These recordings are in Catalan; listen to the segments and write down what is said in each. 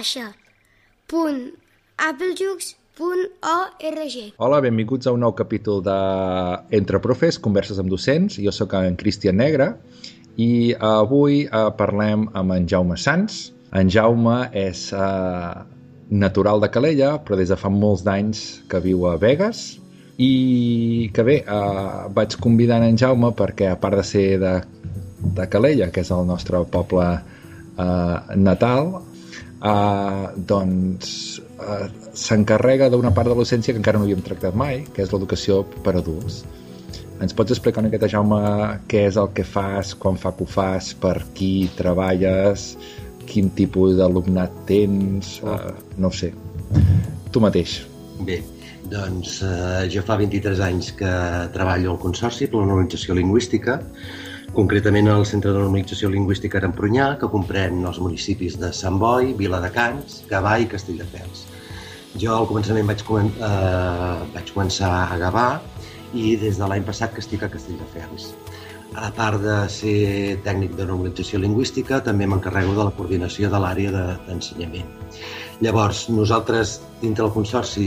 baixa. Punt applejux.org Hola, benvinguts a un nou capítol de Entre Profes, Converses amb docents. Jo sóc en Cristian Negre i avui eh, parlem amb en Jaume Sans. En Jaume és eh, natural de Calella, però des de fa molts d'anys que viu a Vegas i que bé, eh, vaig convidar en Jaume perquè a part de ser de, de Calella, que és el nostre poble eh, natal, eh, doncs eh, s'encarrega d'una part de la docència que encara no havíem tractat mai, que és l'educació per adults. Ens pots explicar una miqueta, Jaume, què és el que fas, quan fa que ho fas, per qui treballes, quin tipus d'alumnat tens, eh, no ho sé. Tu mateix. Bé, doncs eh, jo fa 23 anys que treballo al Consorci per la Normalització Lingüística, concretament al Centre de Normalització Lingüística Arampronyà, que comprèn els municipis de Sant Boi, Viladecans, Gavà i Castelldefels. Jo al començament vaig, comen eh, vaig començar a Gavà i des de l'any passat que estic a Castelldefels. A part de ser tècnic de normalització lingüística, també m'encarrego de la coordinació de l'àrea d'ensenyament. Llavors, nosaltres, dintre del Consorci,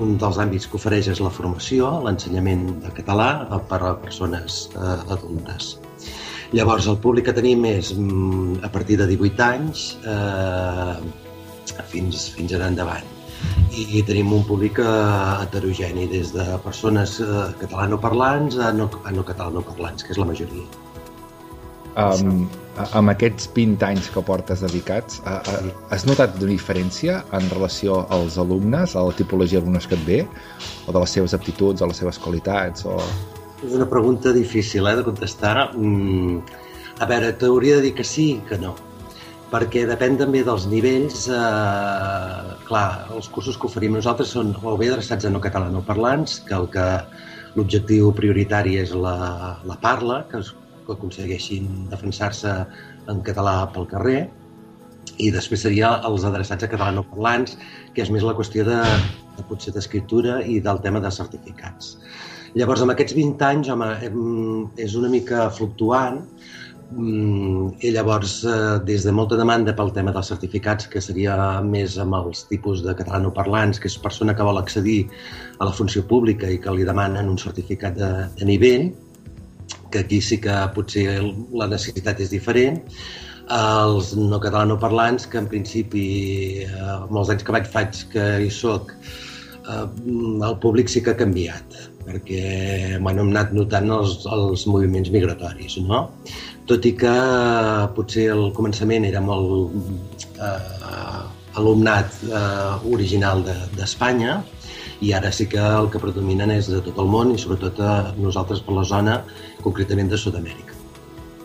un dels àmbits que ofereix és la formació, l'ensenyament de català per a persones eh, adultes. Llavors, el públic que tenim és mm, a partir de 18 anys eh, fins, fins en endavant i tenim un públic eh, heterogeni, des de persones eh, catalanoparlants a no, a no catalanoparlants, que és la majoria. Um, amb aquests 20 anys que portes dedicats, uh, uh, has notat una diferència en relació als alumnes, a la tipologia d'alumnes que et ve, o de les seves aptituds, o les seves qualitats? O... És una pregunta difícil eh, de contestar. Mm, a veure, t'hauria de dir que sí i que no perquè depèn també dels nivells. Eh, clar, els cursos que oferim nosaltres són o bé adreçats a no catalanoparlants, que el que l'objectiu prioritari és la, la parla, que, es, que aconsegueixin defensar-se en català pel carrer, i després seria els adreçats a catalanoparlants, que és més la qüestió de, de potser d'escriptura i del tema de certificats. Llavors, amb aquests 20 anys, home, és una mica fluctuant, Mm, I llavors, eh, des de molta demanda pel tema dels certificats, que seria més amb els tipus de catalanoparlants, que és persona que vol accedir a la funció pública i que li demanen un certificat de, de nivell, que aquí sí que potser la necessitat és diferent, els no catalanoparlants, que en principi, eh, molts anys que vaig faig que hi soc, eh, el públic sí que ha canviat, perquè bueno, hem anat notant els, els moviments migratoris, no? tot i que eh, potser al començament era molt eh, alumnat eh, original d'Espanya de, i ara sí que el que predominen és de tot el món i sobretot a eh, nosaltres per la zona, concretament de Sud-amèrica.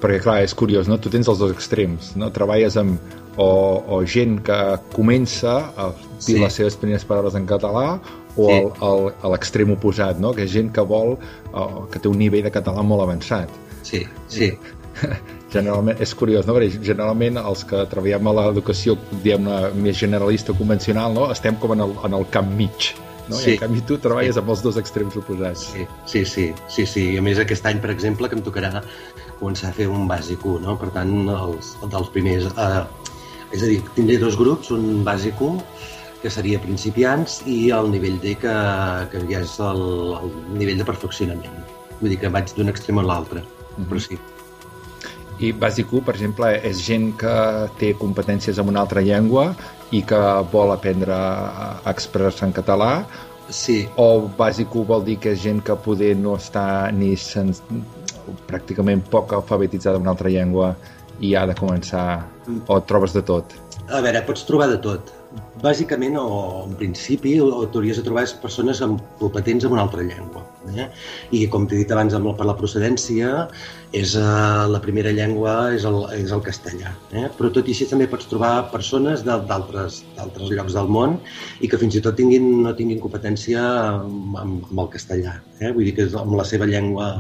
Perquè clar, és curiós, no? Tu tens els dos extrems, no? Treballes amb o, o gent que comença a dir sí. les seves primeres paraules en català o sí. el, el, l'extrem oposat, no? Que és gent que vol, o, que té un nivell de català molt avançat. Sí, sí generalment, és curiós, no? Perquè generalment els que treballem a l'educació diguem-ne més generalista convencional, no? estem com en el, en el camp mig no? Sí. I en canvi tu treballes sí. amb els dos extrems oposats. Sí, sí, sí, sí, sí. I a més aquest any, per exemple, que em tocarà començar a fer un bàsic 1, no? Per tant, els, dels primers... Eh, és a dir, tindré dos grups, un bàsic 1, que seria principiants, i el nivell D, que, que ja és el, el nivell de perfeccionament. Vull dir que vaig d'un extrem a l'altre, mm -hmm. però sí. I bàsic 1, per exemple, és gent que té competències en una altra llengua i que vol aprendre a expressar en català Sí. O bàsic 1 vol dir que és gent que poder no està ni sens... pràcticament poc alfabetitzada en una altra llengua i ha de començar... O trobes de tot? A veure, pots trobar de tot. Bàsicament, o en principi, t'hauries de trobar persones amb competents en una altra llengua. Eh? I com t'he dit abans amb, per la procedència, és uh, la primera llengua és el, és el castellà. Eh? Però tot i així també pots trobar persones d'altres llocs del món i que fins i tot tinguin, no tinguin competència amb, amb, amb el castellà. Eh? Vull dir que és amb la seva llengua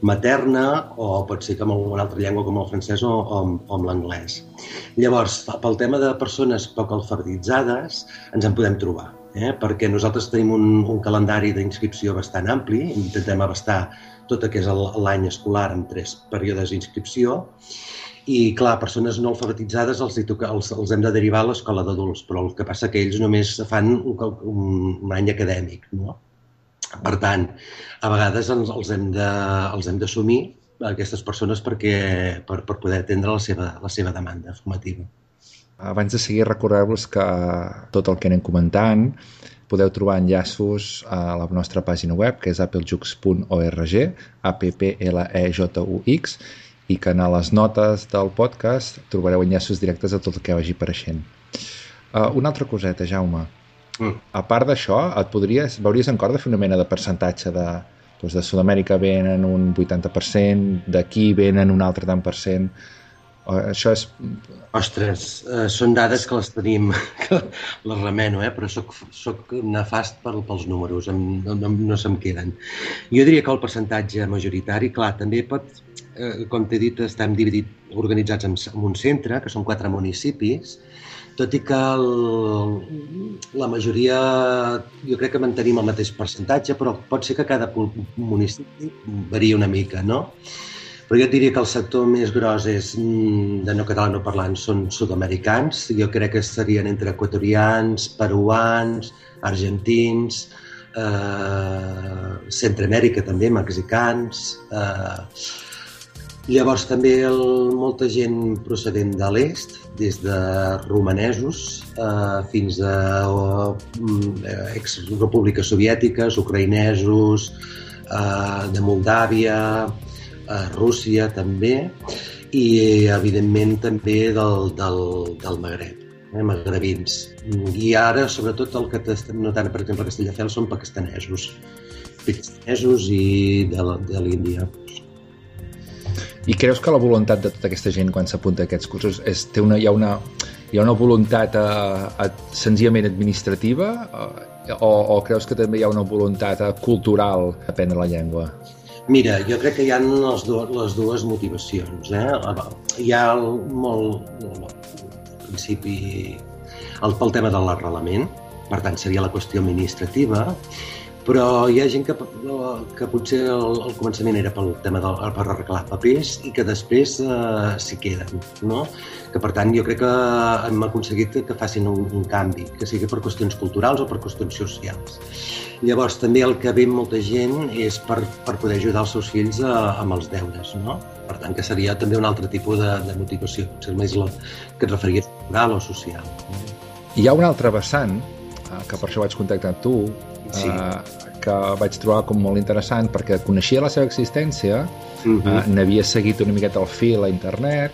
materna o pot ser que amb alguna altra llengua com el francès o, o, o amb l'anglès. Llavors, pel tema de persones poc alfabetitzades, ens en podem trobar. Eh? perquè nosaltres tenim un, un calendari d'inscripció bastant ampli, intentem abastar tot el que és l'any escolar en tres períodes d'inscripció i, clar, persones no alfabetitzades els, toca, els, els hem de derivar a l'escola d'adults, però el que passa que ells només fan un, un, un any acadèmic, no? Per tant, a vegades ens, els hem de, els hem d'assumir aquestes persones perquè, per, per poder atendre la seva, la seva demanda formativa. Abans de seguir, recordar-vos que tot el que anem comentant podeu trobar enllaços a la nostra pàgina web, que és applejux.org, A-P-P-L-E-J-U-X, i que en les notes del podcast trobareu enllaços directes a tot el que vagi apareixent. Uh, una altra coseta, Jaume. Mm. A part d'això, et podries, veuries en cor de fer una mena de percentatge de, doncs de Sud-amèrica venen un 80%, d'aquí venen un altre tant per cent. Això és... Ostres, eh, són dades que les tenim, que les remeno, eh? però soc, soc nefast per, pels números, em, no, no, no se'm queden. Jo diria que el percentatge majoritari, clar, també pot, eh, com t'he dit, estem dividit, organitzats en, en un centre, que són quatre municipis, tot i que el, la majoria, jo crec que mantenim el mateix percentatge, però pot ser que cada municipi varia una mica, no? Però jo diria que el sector més gros és mm, de no catalanoparlants són sud-americans. Jo crec que serien entre equatorians, peruans, argentins, eh, Centroamèrica també, mexicans. Eh, llavors també el, molta gent procedent de l'est, des de romanesos eh, fins a eh, ex-repúbliques soviètiques, ucraïnesos, eh, de Moldàvia, a Rússia també, i evidentment també del, del, del Magreb, eh, magrebins. I ara, sobretot, el que estem notant, per exemple, a Castelldefels són pakistanesos, pakistanesos i de l'Índia. I creus que la voluntat de tota aquesta gent quan s'apunta a aquests cursos és, té una, hi, ha una, hi ha una voluntat a, a, senzillament administrativa eh, o, o creus que també hi ha una voluntat eh, cultural d'aprendre la llengua? Mira, jo crec que hi ha les, dues, les dues motivacions. Eh? Hi ha el, molt, al principi el, pel tema de l'arrelament, per tant seria la qüestió administrativa, però hi ha gent que, que potser al, al començament era pel tema del, per arreglar papers i que després eh, s'hi queden, no? Que per tant jo crec que hem aconseguit que, facin un, un canvi, que sigui per qüestions culturals o per qüestions socials. Llavors també el que ve molta gent és per, per poder ajudar els seus fills a, amb els deures, no? Per tant que seria també un altre tipus de, de motivació, potser més la que et referies cultural o social. Hi ha un altre vessant, eh, que per això vaig contactar amb tu, Sí. eh, que vaig trobar com molt interessant perquè coneixia la seva existència, Mm eh, n'havia seguit una miqueta el fil a internet,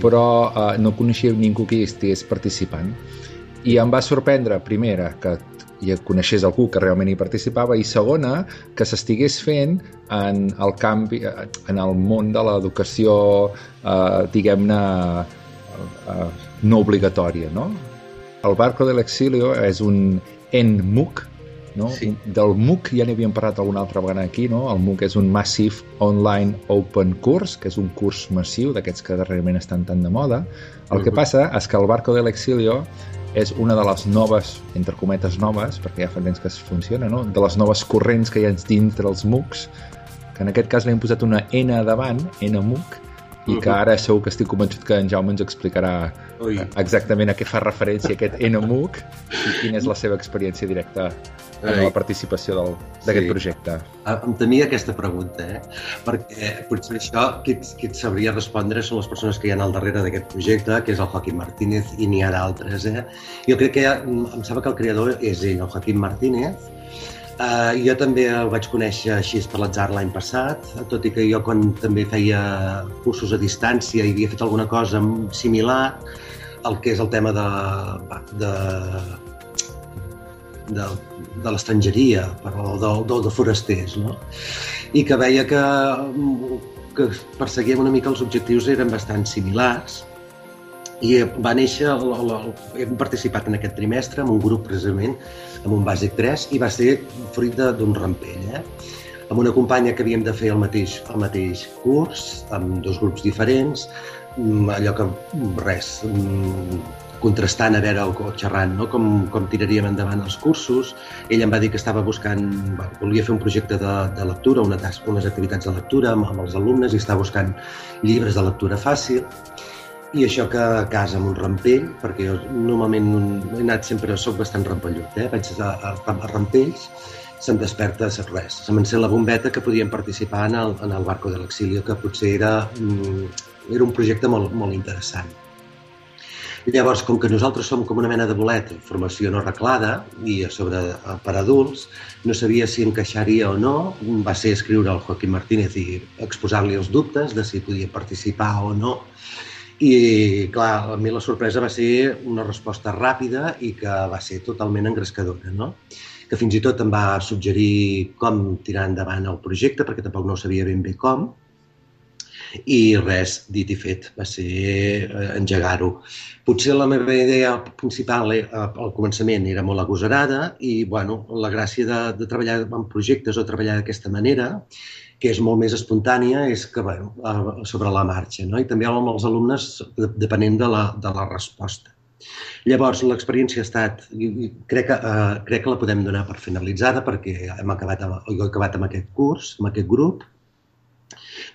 però eh, no coneixia ningú que hi estigués participant. I em va sorprendre, primera, que hi coneixés algú que realment hi participava i segona, que s'estigués fent en el canvi, eh, en el món de l'educació, eh, diguem-ne, eh, no obligatòria, no? El Barco de l'Exilio és un NMUC, no? Sí. Del MOOC ja n'havíem parlat alguna altra vegada aquí, no? El MOOC és un Massive Online Open Course, que és un curs massiu d'aquests que darrerament estan tan de moda. El que passa és que el Barco de l'Exilio és una de les noves, entre cometes noves, perquè ja fa temps que es funciona, no? de les noves corrents que hi ha dintre els MOOCs, que en aquest cas li hem posat una N davant, NMOOC, i que ara segur que estic convençut que en Jaume ens explicarà Ui. exactament a què fa referència aquest NMOOC i quina és la seva experiència directa en la participació d'aquest Sí. projecte. Ah, Em temia aquesta pregunta, eh? perquè potser això qui, qui et sabria respondre són les persones que hi ha al darrere d'aquest projecte, que és el Joaquim Martínez, i n'hi ha d'altres. Eh? Jo crec que ha, em sembla que el creador és ell, el Joaquim Martínez. Uh, jo també el vaig conèixer així per l'atzar l'any passat, tot i que jo quan també feia cursos a distància i havia fet alguna cosa similar, el que és el tema de, de de, de l'estrangeria, però de, de, de forasters, no? I que veia que, que perseguíem una mica els objectius eren bastant similars i va néixer, el, el, el, hem participat en aquest trimestre amb un grup precisament, amb un bàsic 3 i va ser fruit d'un rampell, eh? amb una companya que havíem de fer el mateix, el mateix curs, amb dos grups diferents, mm, allò que mm, res, mm, contrastant a veure o xerrant no? com, com tiraríem endavant els cursos. Ell em va dir que estava buscant, bueno, volia fer un projecte de, de lectura, una tasca, unes activitats de lectura amb, amb els alumnes i estava buscant llibres de lectura fàcil i això que a casa amb un rampell, perquè jo normalment he anat sempre, sóc bastant rampellut, eh? vaig a, a, a rampells, se'm desperta res. Se m'encén la bombeta que podien participar en el, en el Barco de l'Exilio, que potser era, mm, era un projecte molt, molt interessant. Llavors, com que nosaltres som com una mena de bolet, formació no arreglada i a sobre per adults, no sabia si encaixaria o no. Va ser escriure al Joaquim Martínez i exposar-li els dubtes de si podia participar o no. I, clar, a mi la sorpresa va ser una resposta ràpida i que va ser totalment engrescadora, no? que fins i tot em va suggerir com tirar endavant el projecte, perquè tampoc no sabia ben bé com, i res, dit i fet, va ser eh, engegar-ho. Potser la meva idea principal eh, al començament era molt agosarada i, bueno, la gràcia de, de treballar en projectes o treballar d'aquesta manera que és molt més espontània, és que, bueno, sobre la marxa, no? I també amb els alumnes, depenent de la, de la resposta. Llavors, l'experiència ha estat, crec que, uh, crec que la podem donar per finalitzada perquè hem acabat, amb, jo he acabat amb aquest curs, amb aquest grup.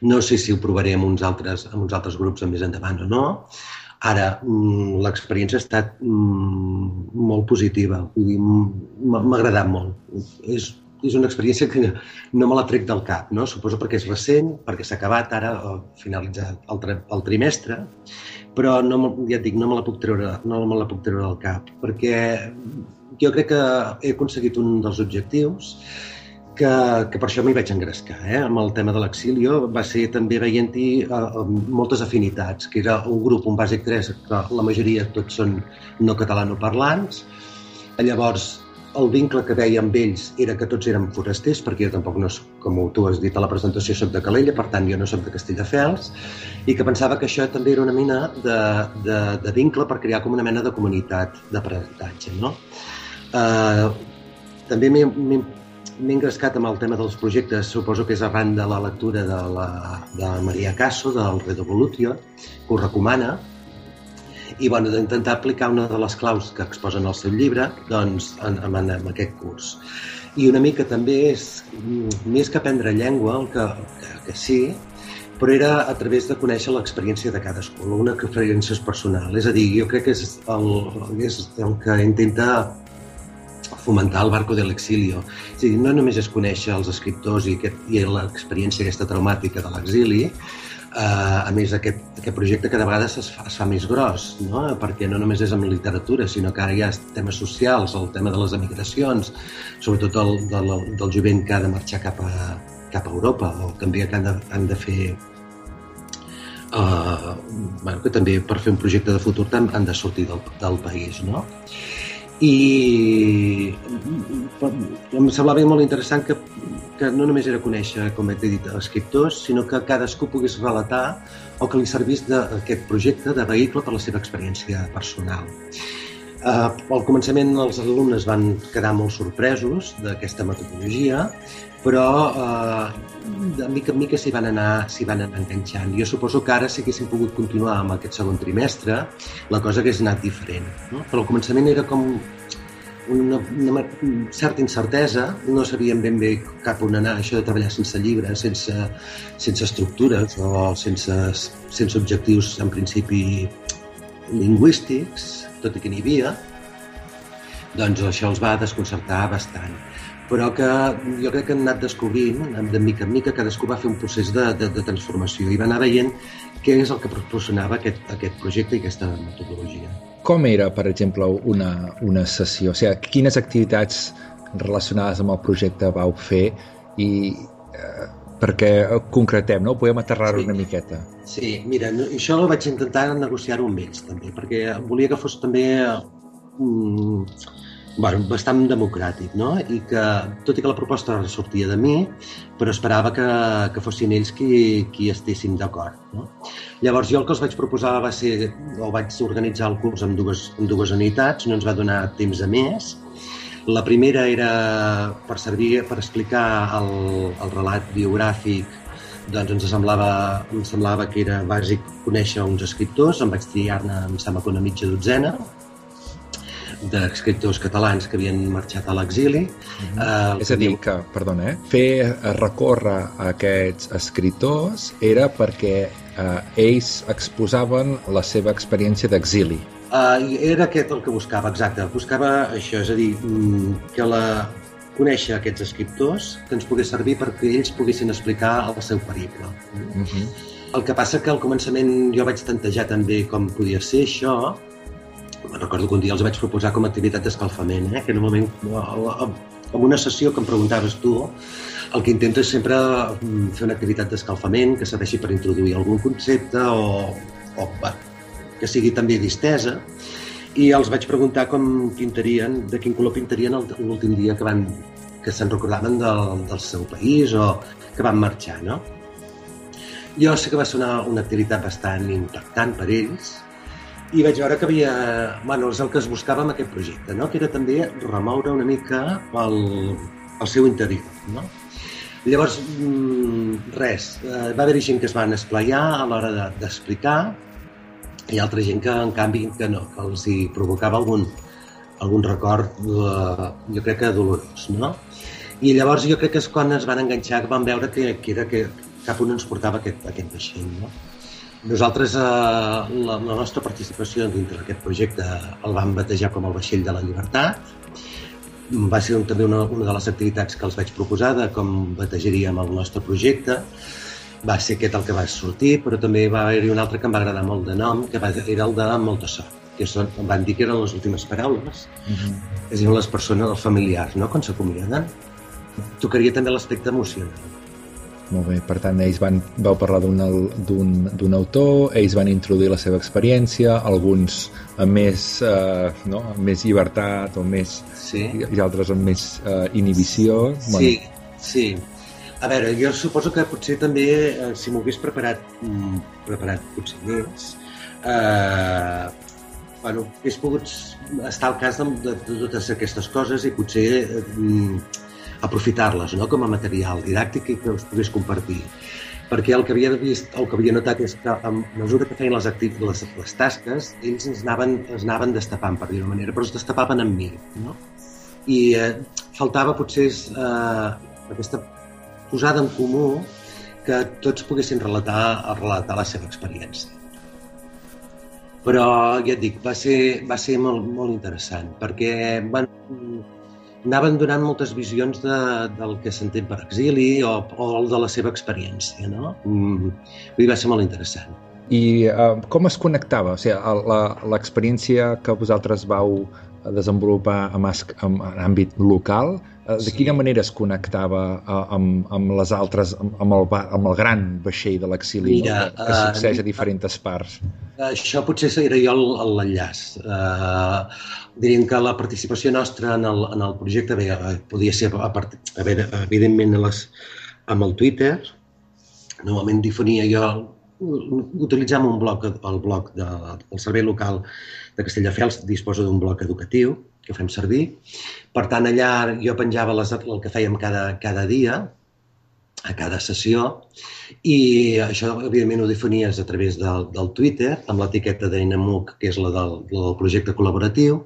No sé si ho provaré amb uns altres, amb uns altres grups més endavant o no. Ara, mm, l'experiència ha estat mm, molt positiva, m'ha agradat molt. És és una experiència que no me la trec del cap, no? Suposo perquè és recent, perquè s'ha acabat ara, finalitzat el, tri el trimestre, però no, ja et dic, no me la puc treure, no me la puc treure del cap, perquè jo crec que he aconseguit un dels objectius que, que per això m'hi vaig engrescar, eh? amb el tema de l'exilio, va ser també veient-hi uh, moltes afinitats, que era un grup, un bàsic 3, que la majoria tots són no catalanoparlants, llavors el vincle que veia amb ells era que tots érem forasters, perquè jo tampoc no, com tu has dit a la presentació, soc de Calella, per tant jo no soc de Castelldefels, i que pensava que això també era una mena de, de, de vincle per crear com una mena de comunitat d'aprenentatge. No? Uh, també m'he engrescat amb el tema dels projectes, suposo que és arran de la lectura de, la, de Maria Caso, del Redovolutio, que ho recomana, i bueno, d'intentar aplicar una de les claus que exposen al seu llibre doncs, en, en, en aquest curs. I una mica també és, més que aprendre llengua, el que, que, que sí, però era a través de conèixer l'experiència de cadascú, una experiència personal. És a dir, jo crec que és el, és el que intenta fomentar el barco de l'exilio. És dir, no només és conèixer els escriptors i, i l'experiència aquesta traumàtica de l'exili, Uh, a més, aquest, aquest projecte cada vegada es fa, es fa més gros, no? perquè no només és amb literatura, sinó que ara hi ha temes socials, el tema de les emigracions, sobretot el, del, del jovent que ha de marxar cap a, cap a Europa o també que han de, han de fer uh, bueno, que també per fer un projecte de futur han de sortir del, del país no? I em semblava molt interessant que que no només era conèixer, com he dit, escriptors, sinó que cadascú pogués relatar o que li servís d'aquest projecte de vehicle per la seva experiència personal. Uh, al començament els alumnes van quedar molt sorpresos d'aquesta metodologia, però uh, de mica en mica s'hi van, anar, van anar enganxant. Jo suposo que ara si haguéssim pogut continuar amb aquest segon trimestre, la cosa hagués anat diferent. No? Però al començament era com una, una certa incertesa, no sabíem ben bé cap on anar, això de treballar sense llibres, sense, sense estructures o sense, sense objectius en principi lingüístics, tot i que n'hi havia, doncs això els va desconcertar bastant. Però que jo crec que han anat descobrint, de mica en mica, cadascú va fer un procés de, de, de transformació i va anar veient què és el que proporcionava aquest, aquest projecte i aquesta metodologia com era, per exemple, una, una sessió? O sigui, quines activitats relacionades amb el projecte vau fer i eh, perquè concretem, no? Podem aterrar-ho sí. una miqueta. Sí, mira, això ho vaig intentar negociar-ho amb ells, també, perquè volia que fos també mm, bueno, bastant democràtic, no? I que, tot i que la proposta sortia de mi, però esperava que, que fossin ells qui, qui estessin d'acord, no? Llavors, jo el que els vaig proposar va ser, o vaig organitzar el curs amb dues, amb dues unitats, no ens va donar temps a més. La primera era per servir per explicar el, el relat biogràfic doncs ens semblava, em semblava que era bàsic conèixer uns escriptors, em vaig triar-ne, em sembla que una mitja dotzena, d'escriptors catalans que havien marxat a l'exili. Mm -hmm. És a dir, que, perdona, eh? fer recórrer a aquests escriptors era perquè eh, ells exposaven la seva experiència d'exili. Uh, era aquest el que buscava, exacte. Buscava això, és a dir, mm, que la, conèixer aquests escriptors que ens pogués servir perquè ells poguessin explicar el seu periple. Uh -huh. El que passa que al començament jo vaig tantejar també com podia ser això, recordo que un dia els vaig proposar com a activitat d'escalfament, eh? que normalment en una sessió que em preguntaves tu, el que intento és sempre mm, fer una activitat d'escalfament que serveixi per introduir algun concepte o, o va, que sigui també distesa i els vaig preguntar com pintarien, de quin color pintarien l'últim dia que van que se'n recordaven del, del seu país o que van marxar, no? Jo sé que va ser una, una activitat bastant impactant per ells i vaig veure que havia... Bueno, és el que es buscava amb aquest projecte, no? que era també remoure una mica el, el seu interior. No? Llavors, mm, res, eh, va haver-hi gent que es van esplaiar a l'hora d'explicar de, i altra gent que, en canvi, que no, que els hi provocava algun, algun record, eh, jo crec que dolorós, no? I llavors jo crec que és quan es van enganxar que van veure que, que era que cap un ens portava aquest, aquest vaixell, no? Nosaltres, eh, la, la nostra participació dintre d'aquest projecte el vam batejar com el Vaixell de la Llibertat. Va ser un, també una, una de les activitats que els vaig proposar de com batejaríem el nostre projecte va ser aquest el que va sortir, però també va haver-hi un altre que em va agradar molt de nom, que va, era el de Molta sort, que són, em van dir que eren les últimes paraules, uh -huh. és dir, les persones, els familiars, no?, quan s'acomiaden. Tocaria també l'aspecte emocional. Molt bé, per tant, ells van, vau parlar d'un autor, ells van introduir la seva experiència, alguns amb més, eh, no, amb més llibertat o més... Sí. I, altres amb més eh, inhibició. Sí, bueno. sí. A veure, jo suposo que potser també, eh, si m'ho hagués preparat, mm, preparat potser més, eh, bueno, hagués pogut estar al cas de, de, de totes aquestes coses i potser eh, aprofitar-les no? com a material didàctic i que us pogués compartir perquè el que havia vist, el que havia notat és que a mesura que feien les, les, les tasques, ells ens anaven, es anaven destapant, per dir-ho manera, però es destapaven amb mi, no? I eh, faltava potser eh, aquesta posada en comú que tots poguessin relatar, relatar la seva experiència. Però, ja et dic, va ser, va ser molt, molt interessant, perquè van, anaven donant moltes visions de, del que s'entén per exili o, o de la seva experiència, no? Mm, vull dir, va ser molt interessant. I uh, com es connectava? O sigui, l'experiència que vosaltres vau desenvolupar en, en, en àmbit local Eh, de quina manera es connectava uh, amb, amb les altres, amb, el, amb el gran vaixell de l'exili no? que uh, succeeix a diferents parts? Això potser era jo l'enllaç. Uh, diríem que la participació nostra en el, en el projecte bé, podia ser, a part, a veure, evidentment, a les, amb el Twitter, normalment difonia jo utilitzem un bloc, el bloc de, del servei local de Castelldefels disposa d'un bloc educatiu que fem servir. Per tant, allà jo penjava les, el que fèiem cada, cada dia, a cada sessió, i això, evidentment, ho difonies a través del, del Twitter, amb l'etiqueta d'Enamuc, que és la del, la del projecte col·laboratiu,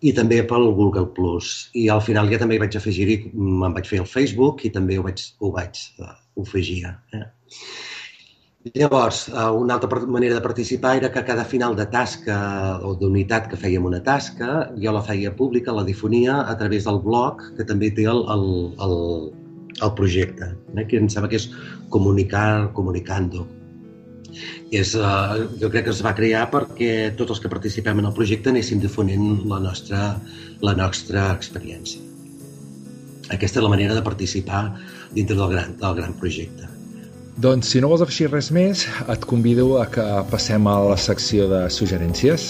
i també pel Google+. Plus. I al final ja també hi vaig afegir-hi, me'n vaig fer el Facebook i també ho vaig, ho vaig ho afegia. Eh? Llavors, eh, una altra manera de participar era que cada final de tasca o d'unitat que fèiem una tasca, jo la feia pública, la difonia a través del blog que també té el, el, el, el projecte, eh? que em sembla que és comunicar, comunicando. És, eh, jo crec que es va crear perquè tots els que participem en el projecte anéssim difonent la nostra, la nostra experiència. Aquesta és la manera de participar dintre del gran, del gran projecte. Doncs si no vols afegir res més, et convido a que passem a la secció de suggerències.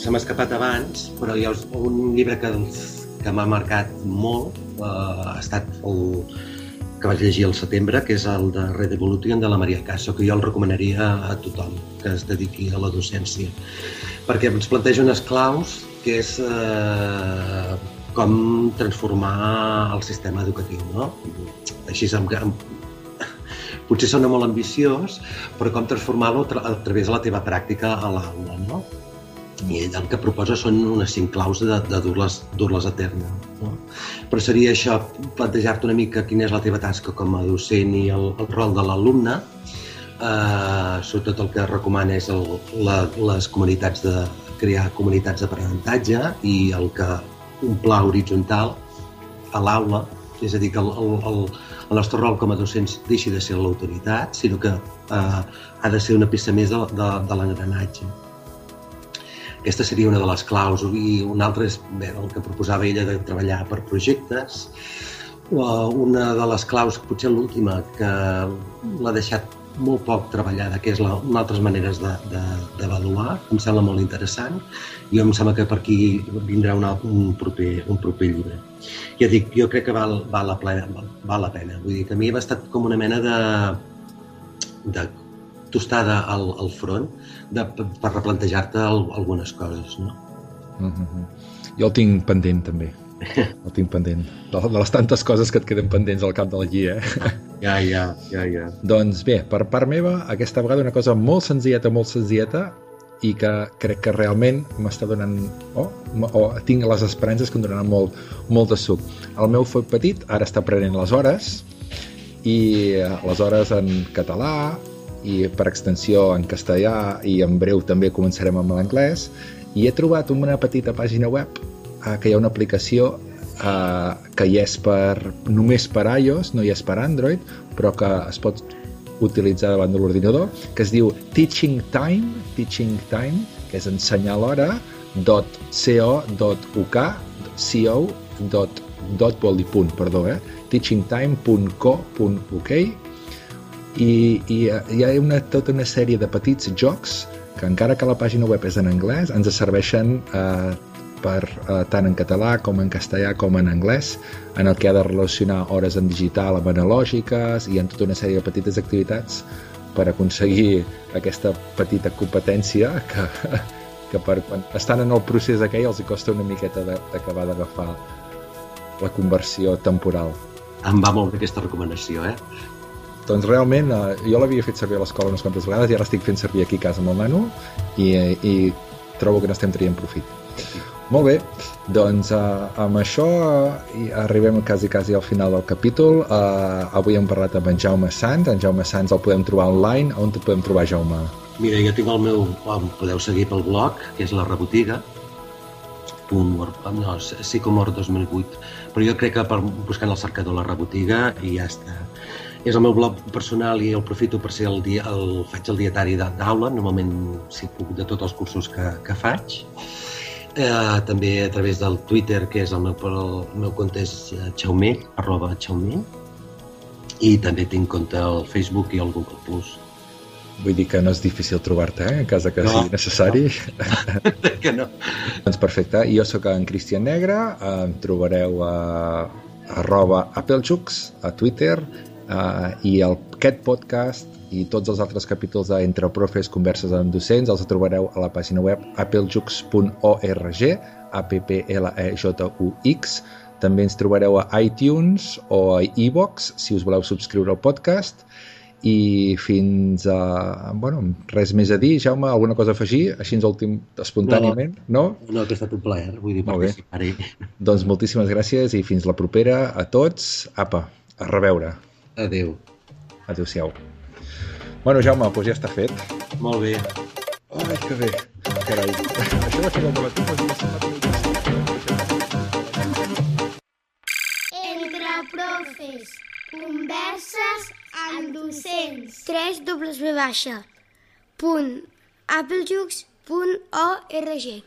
Se m'ha escapat abans, però hi ha un llibre que, que m'ha marcat molt, eh, ha estat el, que vaig llegir al setembre, que és el de Red Evolution de la Maria Caso, que jo el recomanaria a tothom que es dediqui a la docència, perquè ens planteja unes claus que és eh, com transformar el sistema educatiu, no? Així amb, amb, potser sona molt ambiciós, però com transformar-lo a, tra a través de la teva pràctica a l'aula, no? I ell el que proposa són unes cinc claus de, de dur-les dur a terme. No? Però seria això, plantejar-te una mica quina és la teva tasca com a docent i el, el rol de l'alumne, eh, sobretot el que recomana és el, la, les comunitats de crear comunitats d'aprenentatge i el que un pla horitzontal a l'aula, és a dir, que el, el, el, el nostre rol com a docents deixi de ser l'autoritat, sinó que eh, ha de ser una peça més de, de, de l'engranatge. Aquesta seria una de les claus i una altra és bé, el que proposava ella de treballar per projectes. Una de les claus, potser l'última, que l'ha deixat molt poc treballada, que és la, una altres maneres d'avaluar, em sembla molt interessant, i em sembla que per aquí vindrà una, un, proper, un proper llibre. Ja dic, jo crec que val, val, la, plena, val, val la pena. Vull dir que a mi ha estat com una mena de, de tostada al, al front de, per replantejar-te algunes coses, no? Mm -hmm. Jo el tinc pendent, també. El tinc pendent. De, de les tantes coses que et queden pendents al cap de la guia, eh? Ja, ja, ja, ja. Doncs bé, per part meva, aquesta vegada una cosa molt senzilleta, molt senzilleta, i que crec que realment m'està donant o, o tinc les esperances que em donaran molt, molt de suc. El meu fill petit ara està prenent les hores i eh, les hores en català, i per extensió en castellà i en breu també començarem amb l'anglès i he trobat una petita pàgina web eh, que hi ha una aplicació eh, que hi és per, només per iOS, no hi és per Android, però que es pot utilitzar davant de l'ordinador, que es diu Teaching Time, Teaching Time, que és ensenyar l'hora, .co.uk, co dot, dot vol dir punt, perdó, eh? teachingtime.co.uk i, i hi ha una, tota una sèrie de petits jocs que encara que la pàgina web és en anglès ens serveixen eh, per, eh, tant en català com en castellà com en anglès en el que ha de relacionar hores en digital amb analògiques i en tota una sèrie de petites activitats per aconseguir aquesta petita competència que, que per, estan en el procés aquell els costa una miqueta d'acabar d'agafar la conversió temporal. Em va molt bé aquesta recomanació, eh? Doncs realment eh, jo l'havia fet servir a l'escola unes quantes vegades i ara estic fent servir aquí a casa amb el nano i, i trobo que n'estem traient profit. Molt bé, doncs uh, amb això uh, arribem quasi, quasi al final del capítol. Uh, avui hem parlat amb en Jaume Sanz. En Jaume Sanz el podem trobar online. On et podem trobar, Jaume? Mira, jo tinc el meu... Em podeu seguir pel blog, que és la rebotiga, no, Sicomor 2008, però jo crec que per, buscant el cercador la rebotiga i ja està és el meu blog personal i el aprofito per ser el, dia, el faig el dietari d'aula, normalment si puc de tots els cursos que, que faig. Eh, també a través del Twitter, que és el meu, el meu compte és xaumell, eh, arroba xaumell, i també tinc compte al Facebook i al Google+. Plus. Vull dir que no és difícil trobar-te, eh? en cas que no, sigui necessari. No. que no. doncs perfecte. Jo sóc en Cristian Negre, em trobareu a arroba Applejux a Twitter Uh, I el, aquest podcast i tots els altres capítols d'Entre Profes, Converses amb Docents els trobareu a la pàgina web applejux.org A-P-P-L-E-J-U-X també ens trobareu a iTunes o a iVox si us voleu subscriure al podcast i fins a... Bueno, res més a dir, Jaume, alguna cosa a afegir, així ens últim, espontàniament, no? No, no que ha estat un plaer, vull dir, participar-hi. Doncs moltíssimes gràcies i fins la propera a tots. Apa, a reveure. Adéu. Adéu-siau. Bueno, Jaume, doncs ja està fet. Molt bé. Ai, que bé. Carai. Això de fer el debat Entre profes, converses amb docents. 3 W baixa punt applejux.org